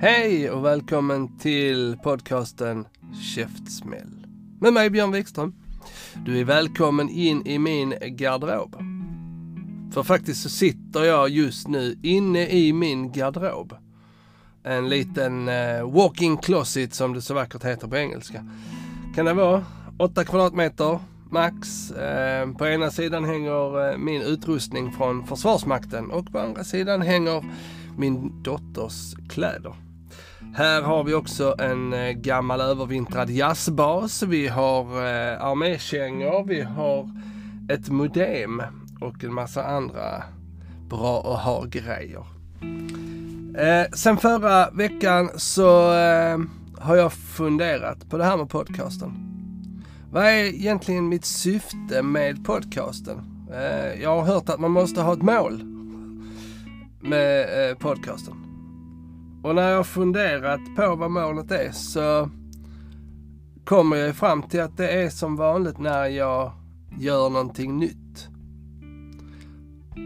Hej och välkommen till podcasten Käftsmäll. Med mig Björn Wikström. Du är välkommen in i min garderob. För faktiskt så sitter jag just nu inne i min garderob. En liten eh, walking closet som det så vackert heter på engelska. Kan det vara 8 kvadratmeter max. Eh, på ena sidan hänger eh, min utrustning från Försvarsmakten och på andra sidan hänger min dotters kläder. Här har vi också en eh, gammal övervintrad jazzbas. Vi har eh, armékängor. Vi har ett modem och en massa andra bra att ha-grejer. Eh, sen förra veckan så eh, har jag funderat på det här med podcasten. Vad är egentligen mitt syfte med podcasten? Eh, jag har hört att man måste ha ett mål med eh, podcasten. Och när jag funderat på vad målet är så kommer jag fram till att det är som vanligt när jag gör någonting nytt.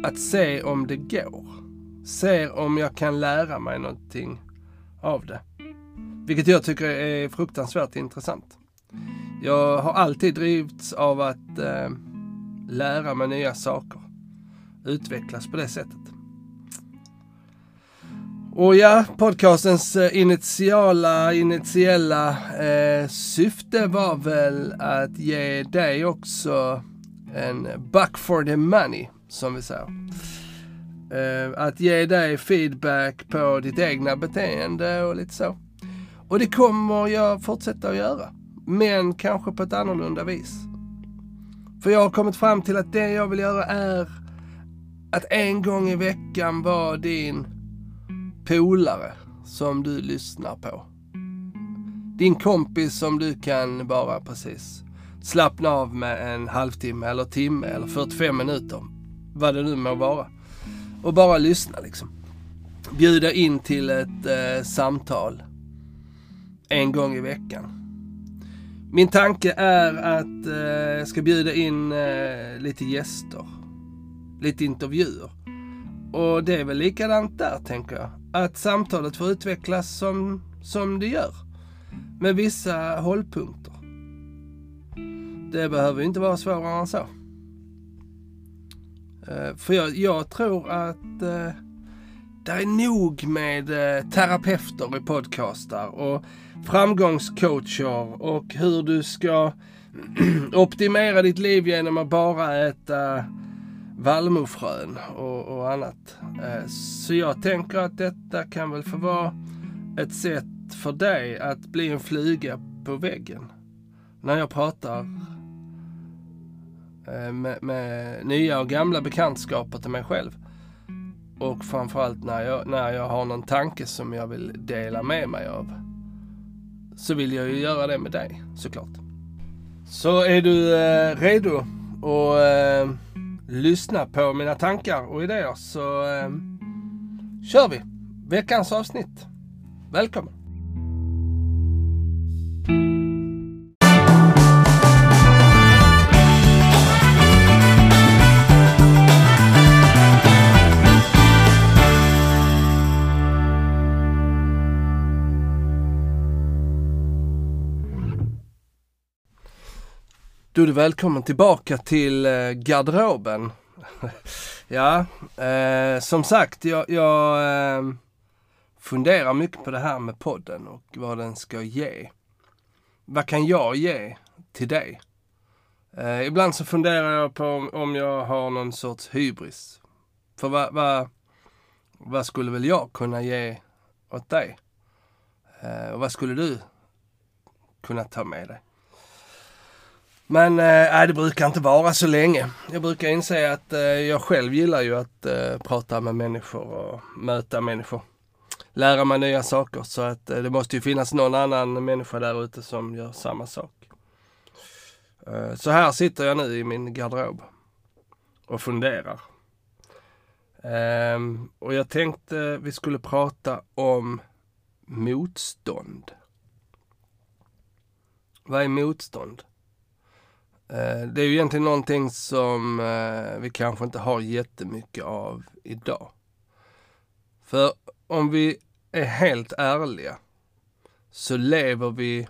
Att se om det går. Se om jag kan lära mig någonting av det. Vilket jag tycker är fruktansvärt intressant. Jag har alltid drivits av att eh, lära mig nya saker. Utvecklas på det sättet. Och ja, podcastens eh, initiala, initiella eh, syfte var väl att ge dig också en buck for the money, som vi säger. Eh, att ge dig feedback på ditt egna beteende och lite så. Och det kommer jag fortsätta att göra. Men kanske på ett annorlunda vis. För jag har kommit fram till att det jag vill göra är att en gång i veckan vara din polare som du lyssnar på. Din kompis som du kan bara precis slappna av med en halvtimme eller timme eller 45 minuter. Vad det nu må vara. Och bara lyssna liksom. Bjuda in till ett eh, samtal en gång i veckan. Min tanke är att eh, jag ska bjuda in eh, lite gäster. Lite intervjuer. Och det är väl likadant där tänker jag. Att samtalet får utvecklas som, som det gör. Med vissa hållpunkter. Det behöver inte vara svårare än så. Eh, för jag, jag tror att eh, det är nog med eh, terapeuter i podcastar och framgångscoacher och hur du ska optimera ditt liv genom att bara äta vallmofrön och, och annat. Eh, så jag tänker att detta kan väl få vara ett sätt för dig att bli en fluga på väggen. När jag pratar eh, med, med nya och gamla bekantskaper till mig själv. Och framförallt när jag, när jag har någon tanke som jag vill dela med mig av. Så vill jag ju göra det med dig såklart. Så är du eh, redo Och... eh, lyssna på mina tankar och idéer så eh, kör vi veckans avsnitt. Välkommen! Är du välkommen tillbaka till eh, garderoben. ja, eh, som sagt, jag, jag eh, funderar mycket på det här med podden och vad den ska ge. Vad kan jag ge till dig? Eh, ibland så funderar jag på om, om jag har någon sorts hybris. För vad, va, va skulle väl jag kunna ge åt dig? Eh, och vad skulle du kunna ta med dig? Men eh, det brukar inte vara så länge. Jag brukar inse att eh, jag själv gillar ju att eh, prata med människor och möta människor. Lära mig nya saker så att eh, det måste ju finnas någon annan människa där ute som gör samma sak. Eh, så här sitter jag nu i min garderob och funderar. Ehm, och jag tänkte vi skulle prata om motstånd. Vad är motstånd? Eh, det är ju egentligen någonting som eh, vi kanske inte har jättemycket av idag. För om vi är helt ärliga så lever vi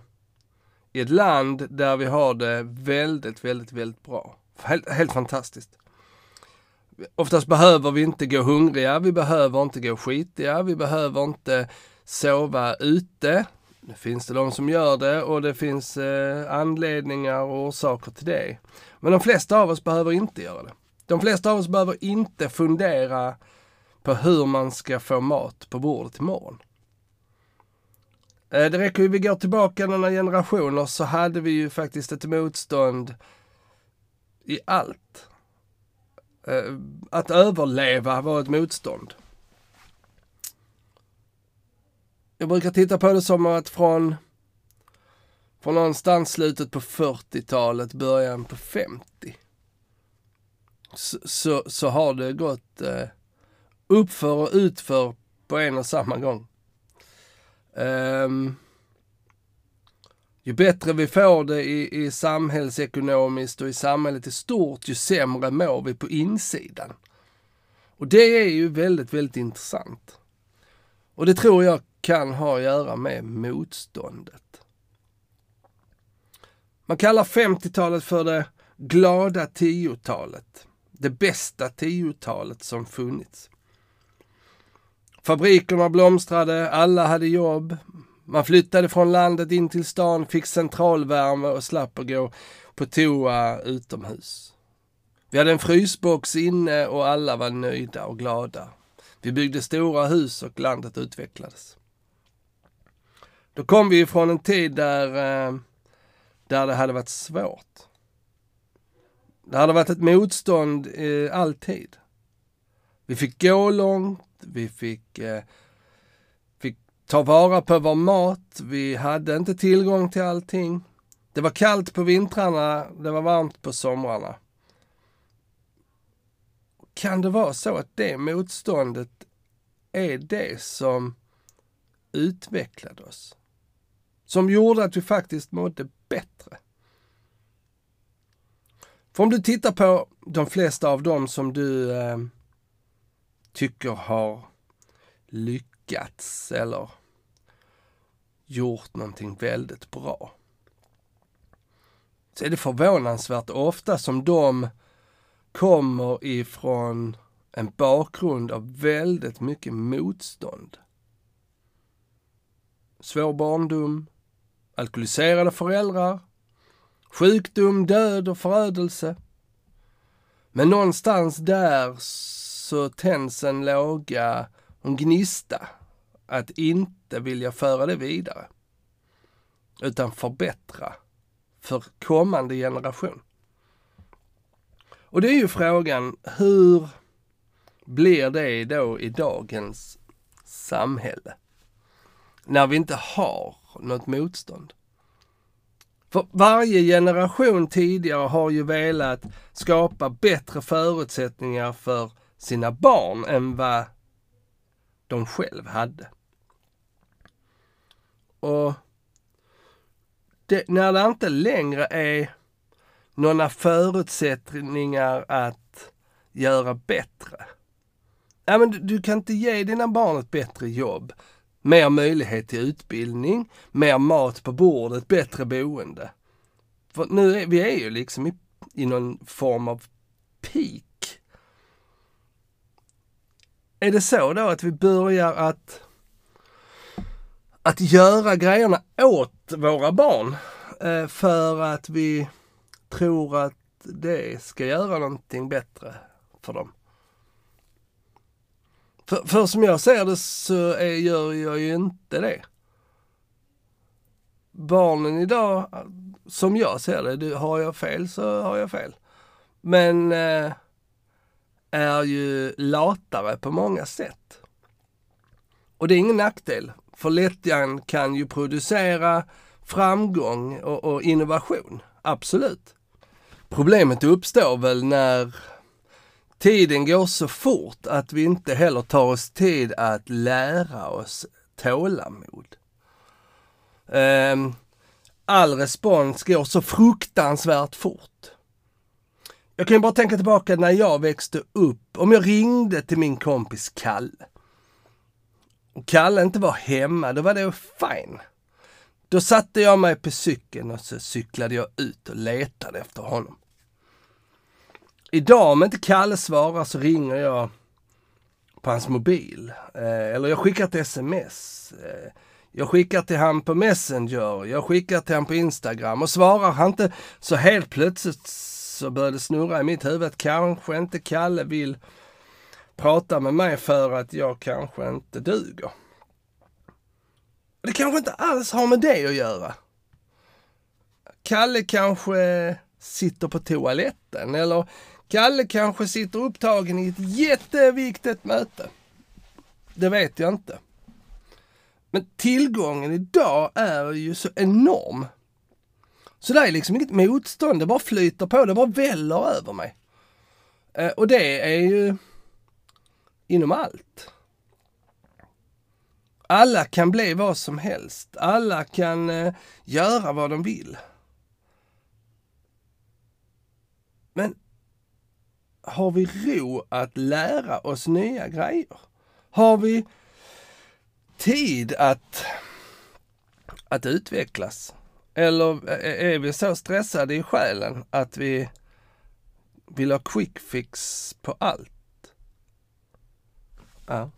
i ett land där vi har det väldigt, väldigt, väldigt bra. Helt, helt fantastiskt. Oftast behöver vi inte gå hungriga, vi behöver inte gå skitiga, vi behöver inte sova ute. Nu finns det de som gör det och det finns eh, anledningar och orsaker till det. Men de flesta av oss behöver inte göra det. De flesta av oss behöver inte fundera på hur man ska få mat på bordet imorgon. Eh, det räcker ju, vi går tillbaka några generationer så hade vi ju faktiskt ett motstånd i allt. Eh, att överleva var ett motstånd. Jag brukar titta på det som att från, från någonstans slutet på 40-talet, början på 50. Så, så, så har det gått eh, uppför och utför på en och samma gång. Um, ju bättre vi får det i, i samhällsekonomiskt och i samhället i stort, ju sämre mår vi på insidan. Och det är ju väldigt, väldigt intressant. Och det tror jag kan ha att göra med motståndet. Man kallar 50-talet för det glada tiotalet. Det bästa tiotalet som funnits. Fabrikerna blomstrade, alla hade jobb. Man flyttade från landet in till stan, fick centralvärme och slapp att gå på toa utomhus. Vi hade en frysbox inne och alla var nöjda och glada. Vi byggde stora hus och landet utvecklades. Då kom vi från en tid där, eh, där det hade varit svårt. Det hade varit ett motstånd eh, alltid. Vi fick gå långt, vi fick, eh, fick ta vara på vår mat, vi hade inte tillgång till allting. Det var kallt på vintrarna, det var varmt på somrarna. Kan det vara så att det motståndet är det som utvecklade oss? Som gjorde att vi faktiskt mådde bättre? För om du tittar på de flesta av dem som du eh, tycker har lyckats eller gjort någonting väldigt bra. Så är det förvånansvärt ofta som de kommer ifrån en bakgrund av väldigt mycket motstånd. Svår barndom, alkoholiserade föräldrar, sjukdom, död och förödelse. Men någonstans där så tänds en låga, en gnista, att inte vilja föra det vidare. Utan förbättra för kommande generation. Och det är ju frågan, hur blir det då i dagens samhälle? När vi inte har något motstånd. För varje generation tidigare har ju velat skapa bättre förutsättningar för sina barn än vad de själv hade. Och det, när det inte längre är några förutsättningar att göra bättre. Ja, men du, du kan inte ge dina barn ett bättre jobb, mer möjlighet till utbildning, mer mat på bordet, bättre boende. För nu är vi är ju liksom i, i någon form av peak är det så då att vi börjar att, att göra grejerna åt våra barn eh, för att vi tror att det ska göra någonting bättre för dem? För, för som jag ser det så är, gör jag ju inte det. Barnen idag, som jag ser det, har jag fel så har jag fel. Men eh, är ju latare på många sätt. Och det är ingen nackdel, för lättjan kan ju producera framgång och, och innovation, absolut. Problemet uppstår väl när tiden går så fort att vi inte heller tar oss tid att lära oss tålamod. Ehm, all respons går så fruktansvärt fort. Jag kan ju bara tänka tillbaka när jag växte upp. Om jag ringde till min kompis Kalle och Kalle inte var hemma, då var det fine. Då satte jag mig på cykeln och så cyklade jag ut och letade efter honom. Idag om inte Kalle svarar så ringer jag på hans mobil. Eh, eller jag skickar ett sms. Eh, jag skickar till han på Messenger, jag skickar till han på Instagram och svarar han inte så helt plötsligt så börjar det snurra i mitt huvud att kanske inte Kalle vill prata med mig för att jag kanske inte duger. Det kanske inte alls har med det att göra. Kalle kanske sitter på toaletten eller Kalle kanske sitter upptagen i ett jätteviktigt möte. Det vet jag inte. Men tillgången idag är ju så enorm. Så det är liksom inget motstånd, det bara flyter på, det bara väller över mig. Eh, och det är ju inom allt. Alla kan bli vad som helst. Alla kan eh, göra vad de vill. Men har vi ro att lära oss nya grejer? Har vi tid att, att utvecklas? Eller är vi så stressade i själen att vi vill ha quick fix på allt? Ja.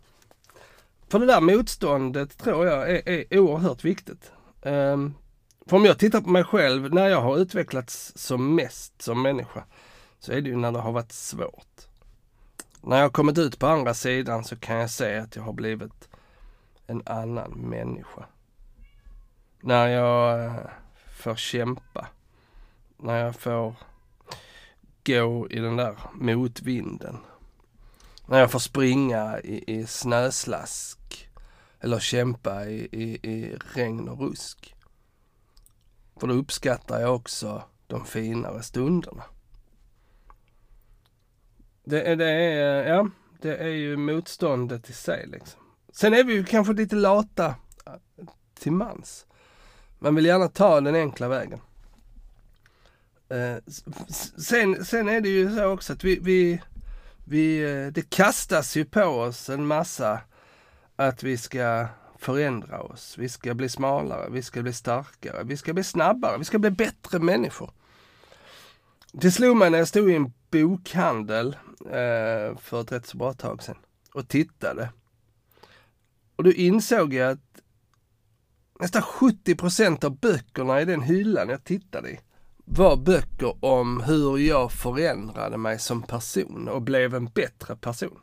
För det där motståndet tror jag är, är oerhört viktigt. Um, för om jag tittar på mig själv när jag har utvecklats som mest som människa så är det ju när det har varit svårt. När jag har kommit ut på andra sidan så kan jag se att jag har blivit en annan människa. När jag eh, får kämpa. När jag får gå i den där motvinden. När jag får springa i, i snöslask. Eller kämpa i, i, i regn och rusk. För då uppskattar jag också de finare stunderna. Det är, det är, eh, ja, det är ju motståndet i sig liksom. Sen är vi ju kanske lite lata eh, till mans. Man vill gärna ta den enkla vägen. Eh, sen, sen är det ju så också att vi, vi, vi, eh, det kastas ju på oss en massa att vi ska förändra oss. Vi ska bli smalare, vi ska bli starkare, vi ska bli snabbare, vi ska bli bättre människor. Det slog mig när jag stod i en bokhandel eh, för ett rätt så bra tag sedan och tittade. Och då insåg jag att nästan 70 procent av böckerna i den hyllan jag tittade i var böcker om hur jag förändrade mig som person och blev en bättre person.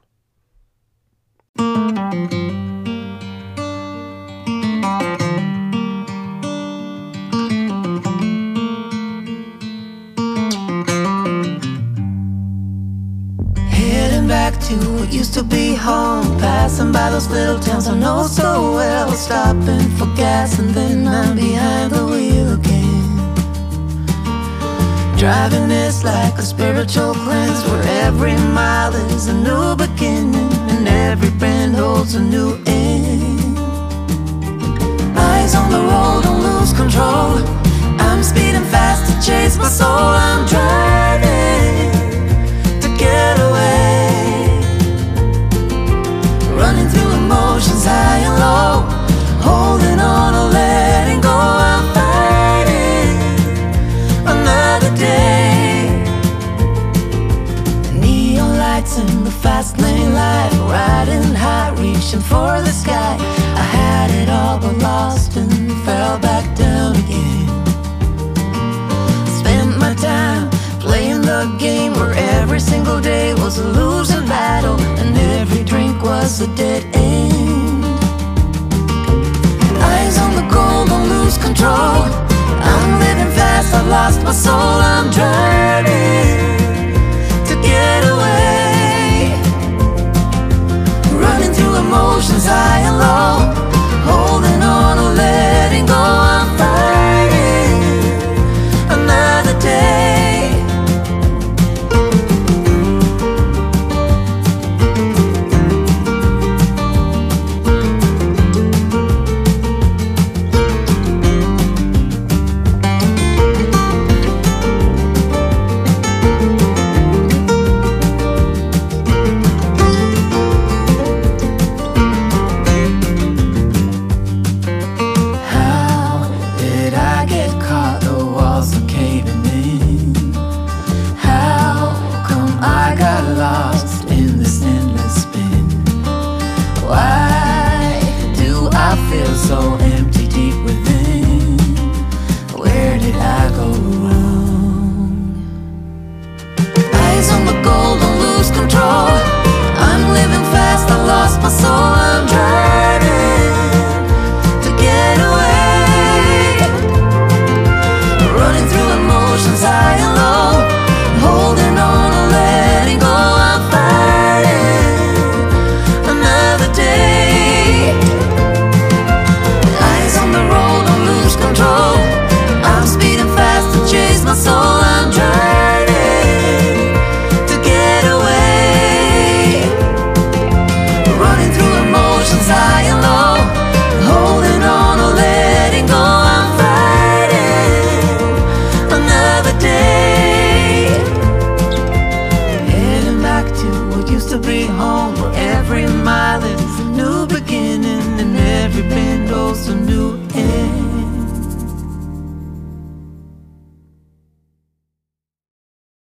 To what used to be home. Passing by those little towns I know so well. Stopping for gas and then I'm behind the wheel again. Driving is like a spiritual cleanse where every mile is a new beginning and every bend holds a new end. Eyes on the road, don't lose control. I'm speeding fast to chase my soul. I'm driving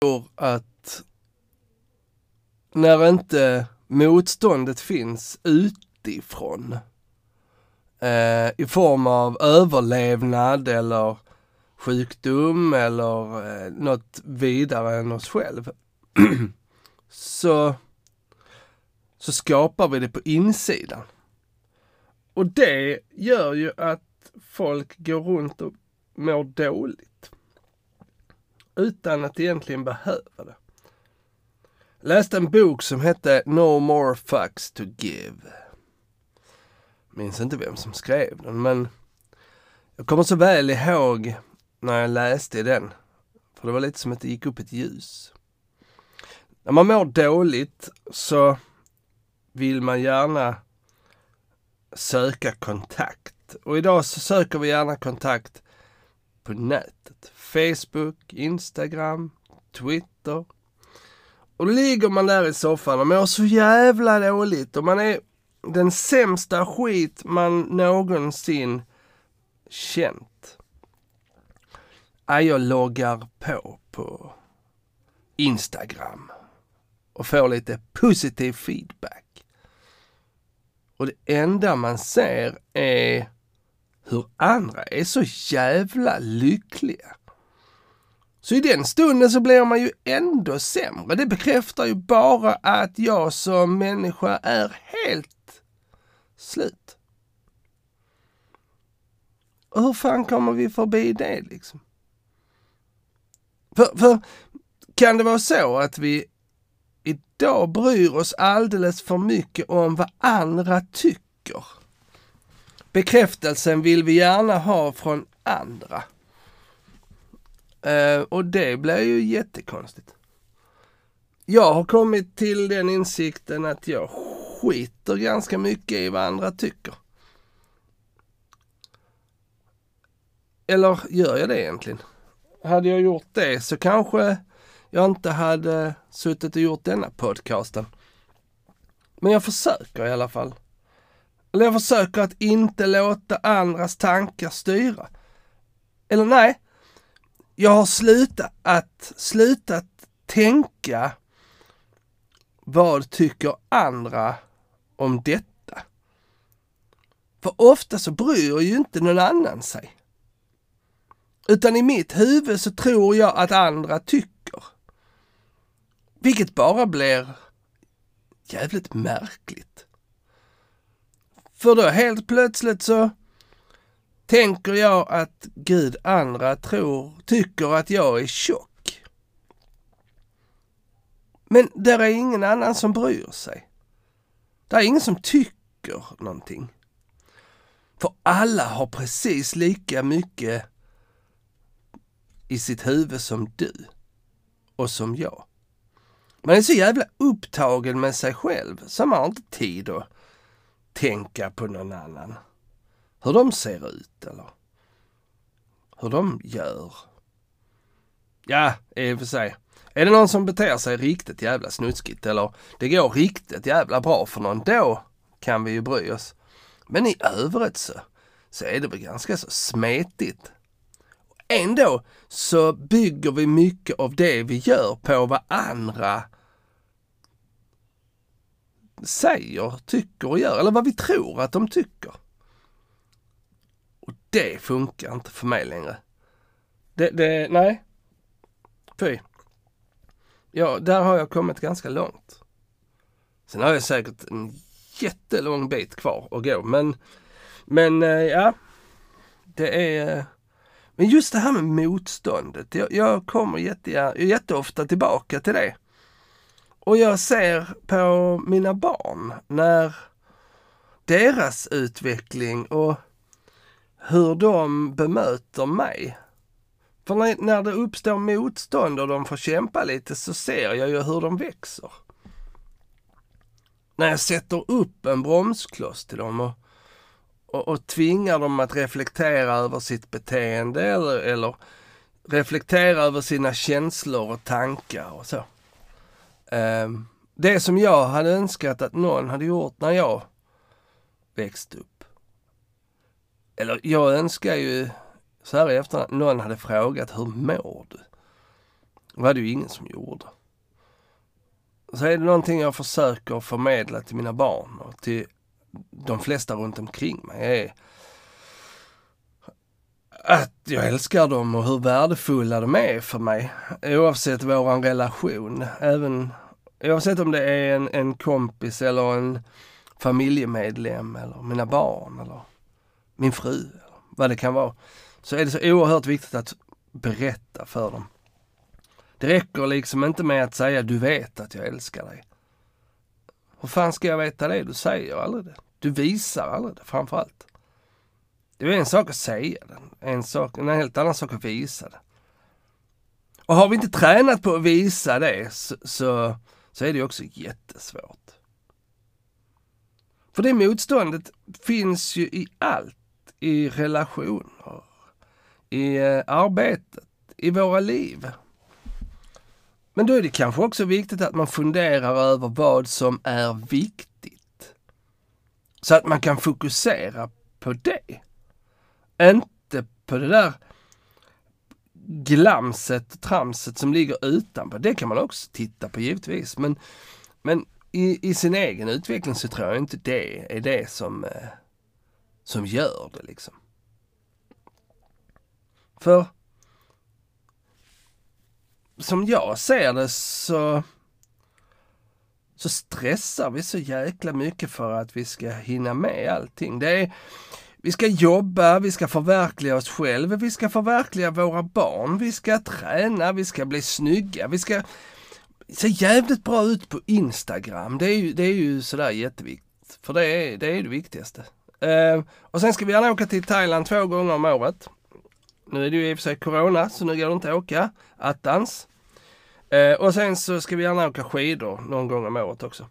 tror att när inte motståndet finns utifrån eh, i form av överlevnad eller sjukdom eller eh, något vidare än oss själv så, så skapar vi det på insidan. Och det gör ju att folk går runt och mår dåligt utan att egentligen behöva det. Läste en bok som hette No more fucks to give. Minns inte vem som skrev den men jag kommer så väl ihåg när jag läste den. För det var lite som att det gick upp ett ljus. När man mår dåligt så vill man gärna söka kontakt. Och idag så söker vi gärna kontakt på nätet. Facebook, Instagram, Twitter. Och då ligger man där i soffan och mår så jävla dåligt och man är den sämsta skit man någonsin känt. Ja, jag loggar på på Instagram och får lite positiv feedback. Och det enda man ser är hur andra är så jävla lyckliga. Så i den stunden så blir man ju ändå sämre. Det bekräftar ju bara att jag som människa är helt slut. Och hur fan kommer vi förbi det liksom? För, för kan det vara så att vi idag bryr oss alldeles för mycket om vad andra tycker? Bekräftelsen vill vi gärna ha från andra. Eh, och det blir ju jättekonstigt. Jag har kommit till den insikten att jag skiter ganska mycket i vad andra tycker. Eller gör jag det egentligen? Hade jag gjort det så kanske jag inte hade suttit och gjort denna podcasten. Men jag försöker i alla fall. Eller jag försöker att inte låta andras tankar styra. Eller nej, jag har slutat att, slutat tänka vad tycker andra om detta? För ofta så bryr ju inte någon annan sig. Utan i mitt huvud så tror jag att andra tycker. Vilket bara blir jävligt märkligt. För då helt plötsligt så tänker jag att Gud andra tror, tycker att jag är tjock. Men där är ingen annan som bryr sig. Det är ingen som tycker någonting. För alla har precis lika mycket i sitt huvud som du och som jag. Man är så jävla upptagen med sig själv så man har inte tid att tänka på någon annan. Hur de ser ut eller hur de gör. Ja, i och för sig. Är det någon som beter sig riktigt jävla snuskigt eller det går riktigt jävla bra för någon, då kan vi ju bry oss. Men i övrigt så, så är det väl ganska så smetigt. Ändå så bygger vi mycket av det vi gör på vad andra säger, tycker och gör, eller vad vi tror att de tycker. Och det funkar inte för mig längre. Det, det nej. Fy. Ja, där har jag kommit ganska långt. Sen har jag säkert en jättelång bit kvar att gå, men, men eh, ja. Det är... Eh, men just det här med motståndet. Jag, jag kommer jätte, jätteofta tillbaka till det. Och jag ser på mina barn när deras utveckling och hur de bemöter mig. För när, när det uppstår motstånd och de får kämpa lite så ser jag ju hur de växer. När jag sätter upp en bromskloss till dem och, och, och tvingar dem att reflektera över sitt beteende eller, eller reflektera över sina känslor och tankar och så. Ehm, det som jag hade önskat att någon hade gjort när jag växte upp. Eller jag önskar ju så här i efterhand, någon hade frågat hur mår du? Det var det ju ingen som gjorde. Så är det någonting jag försöker förmedla till mina barn och till de flesta runt omkring mig är att jag älskar dem och hur värdefulla de är för mig. Oavsett våran relation. Även, oavsett om det är en, en kompis eller en familjemedlem eller mina barn eller min fru. Eller vad det kan vara. Så är det så oerhört viktigt att berätta för dem. Det räcker liksom inte med att säga du vet att jag älskar dig. Hur fan ska jag veta det? Du säger aldrig det. Du visar aldrig det framförallt. Det är en sak att säga det, en, sak, en helt annan sak att visa det. Och har vi inte tränat på att visa det så, så, så är det också jättesvårt. För det motståndet finns ju i allt. I relationer, i eh, arbetet, i våra liv. Men då är det kanske också viktigt att man funderar över vad som är viktigt. Så att man kan fokusera på det. Inte på det där glamset, tramset som ligger utanpå. Det kan man också titta på givetvis. Men, men i, i sin egen utveckling så tror jag inte det är det som, eh, som gör det liksom. För som jag ser det så så stressar vi så jäkla mycket för att vi ska hinna med allting. Det är, vi ska jobba, vi ska förverkliga oss själva, vi ska förverkliga våra barn, vi ska träna, vi ska bli snygga, vi ska se jävligt bra ut på Instagram. Det är ju, det är ju sådär jätteviktigt. För det är det, är det viktigaste. Uh, och sen ska vi gärna åka till Thailand två gånger om året. Nu är det ju i och för sig Corona, så nu går det inte att åka attans. Uh, och sen så ska vi gärna åka skidor någon gång om året också.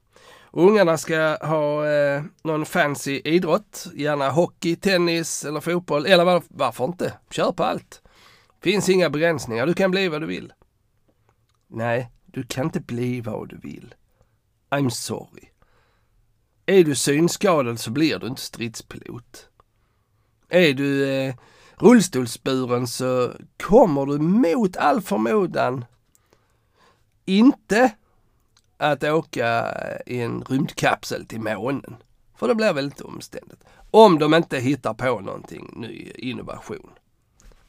Ungarna ska ha eh, någon fancy idrott, gärna hockey, tennis eller fotboll. Eller var, varför inte? Kör på allt. Finns inga begränsningar, du kan bli vad du vill. Nej, du kan inte bli vad du vill. I'm sorry. Är du synskadad så blir du inte stridspilot. Är du eh, rullstolsburen så kommer du mot all förmodan inte att åka i en rymdkapsel till månen. För det blir väldigt omständigt. Om de inte hittar på någonting ny innovation.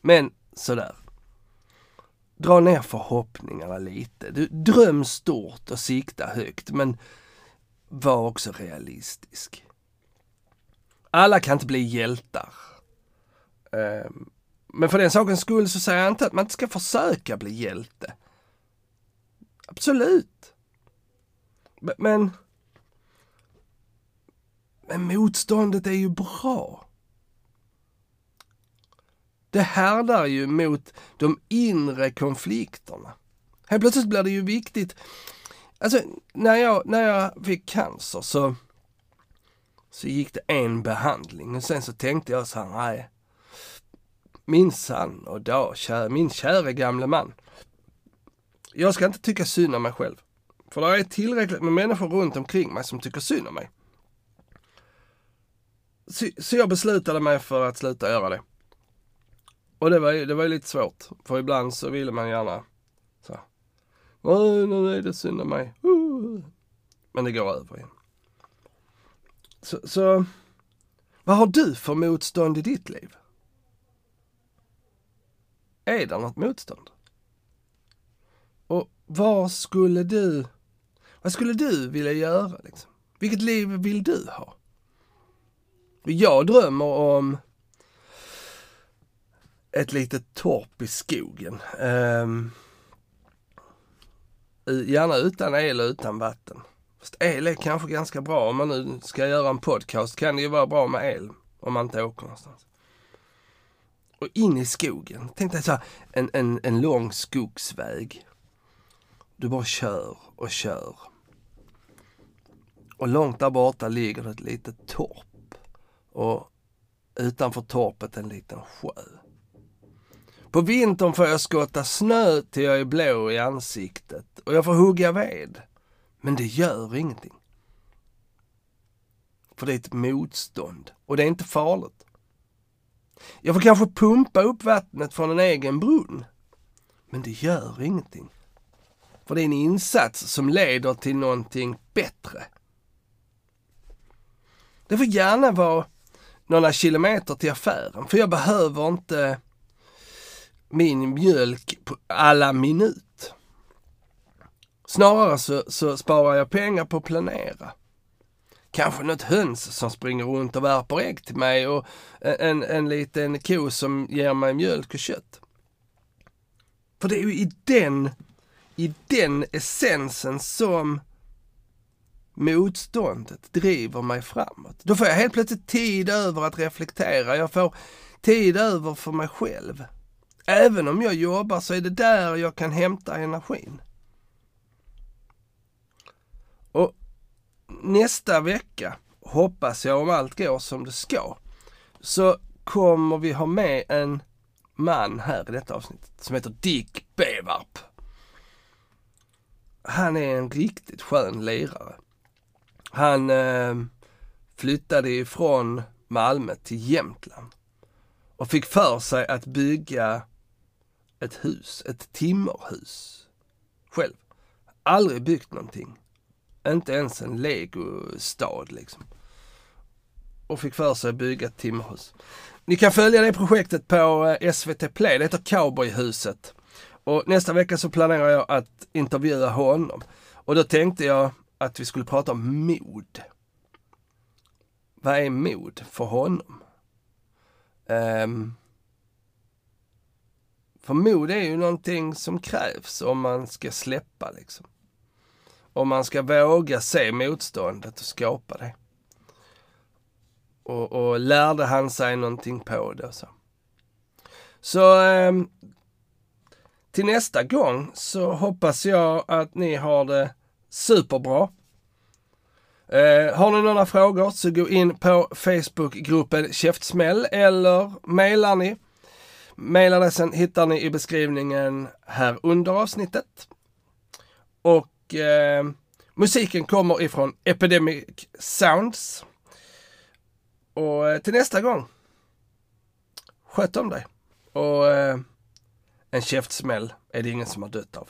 Men sådär. Dra ner förhoppningarna lite. Du, dröm stort och sikta högt men var också realistisk. Alla kan inte bli hjältar. Ehm, men för den sakens skull så säger jag inte att man inte ska försöka bli hjälte. Absolut. Men, men motståndet är ju bra. Det härdar ju mot de inre konflikterna. Helt plötsligt blir det ju viktigt. Alltså, när jag, när jag fick cancer så, så gick det en behandling och sen så tänkte jag så här, nej. Min sann och dag, kär, min käre gamle man. Jag ska inte tycka synd om mig själv. För det är tillräckligt med människor runt omkring mig som tycker synd om mig. Så, så jag beslutade mig för att sluta göra det. Och det var ju, det var lite svårt. För ibland så ville man gärna så. nu är det synd om mig. Men det går över igen. Så, så vad har du för motstånd i ditt liv? Är det något motstånd? Och var skulle du, vad skulle du vilja göra liksom? Vilket liv vill du ha? Jag drömmer om ett litet torp i skogen. Um, gärna utan el och utan vatten. Fast el är kanske ganska bra. Om man nu ska göra en podcast kan det ju vara bra med el. Om man inte åker någonstans. Och in i skogen. Tänk dig så här, en, en, en lång skogsväg. Du bara kör och kör. Och långt där borta ligger det ett litet torp. Och utanför torpet en liten sjö. På vintern får jag skotta snö till jag är blå i ansiktet och jag får hugga ved. Men det gör ingenting. För det är ett motstånd och det är inte farligt. Jag får kanske pumpa upp vattnet från en egen brunn. Men det gör ingenting. För det är en insats som leder till någonting bättre. Det får gärna vara några kilometer till affären, för jag behöver inte min mjölk på alla minut. Snarare så, så sparar jag pengar på att planera. Kanske något höns som springer runt och värper ägg till mig och en, en liten ko som ger mig mjölk och kött. För det är ju i den, i den essensen som motståndet driver mig framåt. Då får jag helt plötsligt tid över att reflektera. Jag får tid över för mig själv. Även om jag jobbar så är det där jag kan hämta energin. Och nästa vecka, hoppas jag om allt går som det ska, så kommer vi ha med en man här i detta avsnitt som heter Dick Bevarp. Han är en riktigt skön lirare. Han eh, flyttade ifrån Malmö till Jämtland och fick för sig att bygga ett hus, ett timmerhus. Själv. Aldrig byggt någonting. Inte ens en legostad liksom. Och fick för sig att bygga ett timmerhus. Ni kan följa det projektet på eh, SVT Play. Det heter Cowboyhuset. Och nästa vecka så planerar jag att intervjua honom. Och då tänkte jag att vi skulle prata om mod. Vad är mod för honom? Um, för mod är ju någonting som krävs om man ska släppa liksom. Om man ska våga se motståndet och skapa det. Och, och lärde han sig någonting på det och så. Så um, till nästa gång så hoppas jag att ni har det superbra. Eh, har ni några frågor så gå in på Facebookgruppen Käftsmäll eller mejlar ni Mailadressen hittar ni i beskrivningen här under avsnittet. Och eh, musiken kommer ifrån Epidemic Sounds. Och eh, till nästa gång, sköt om dig. Och eh, en käftsmäll är det ingen som har dött av.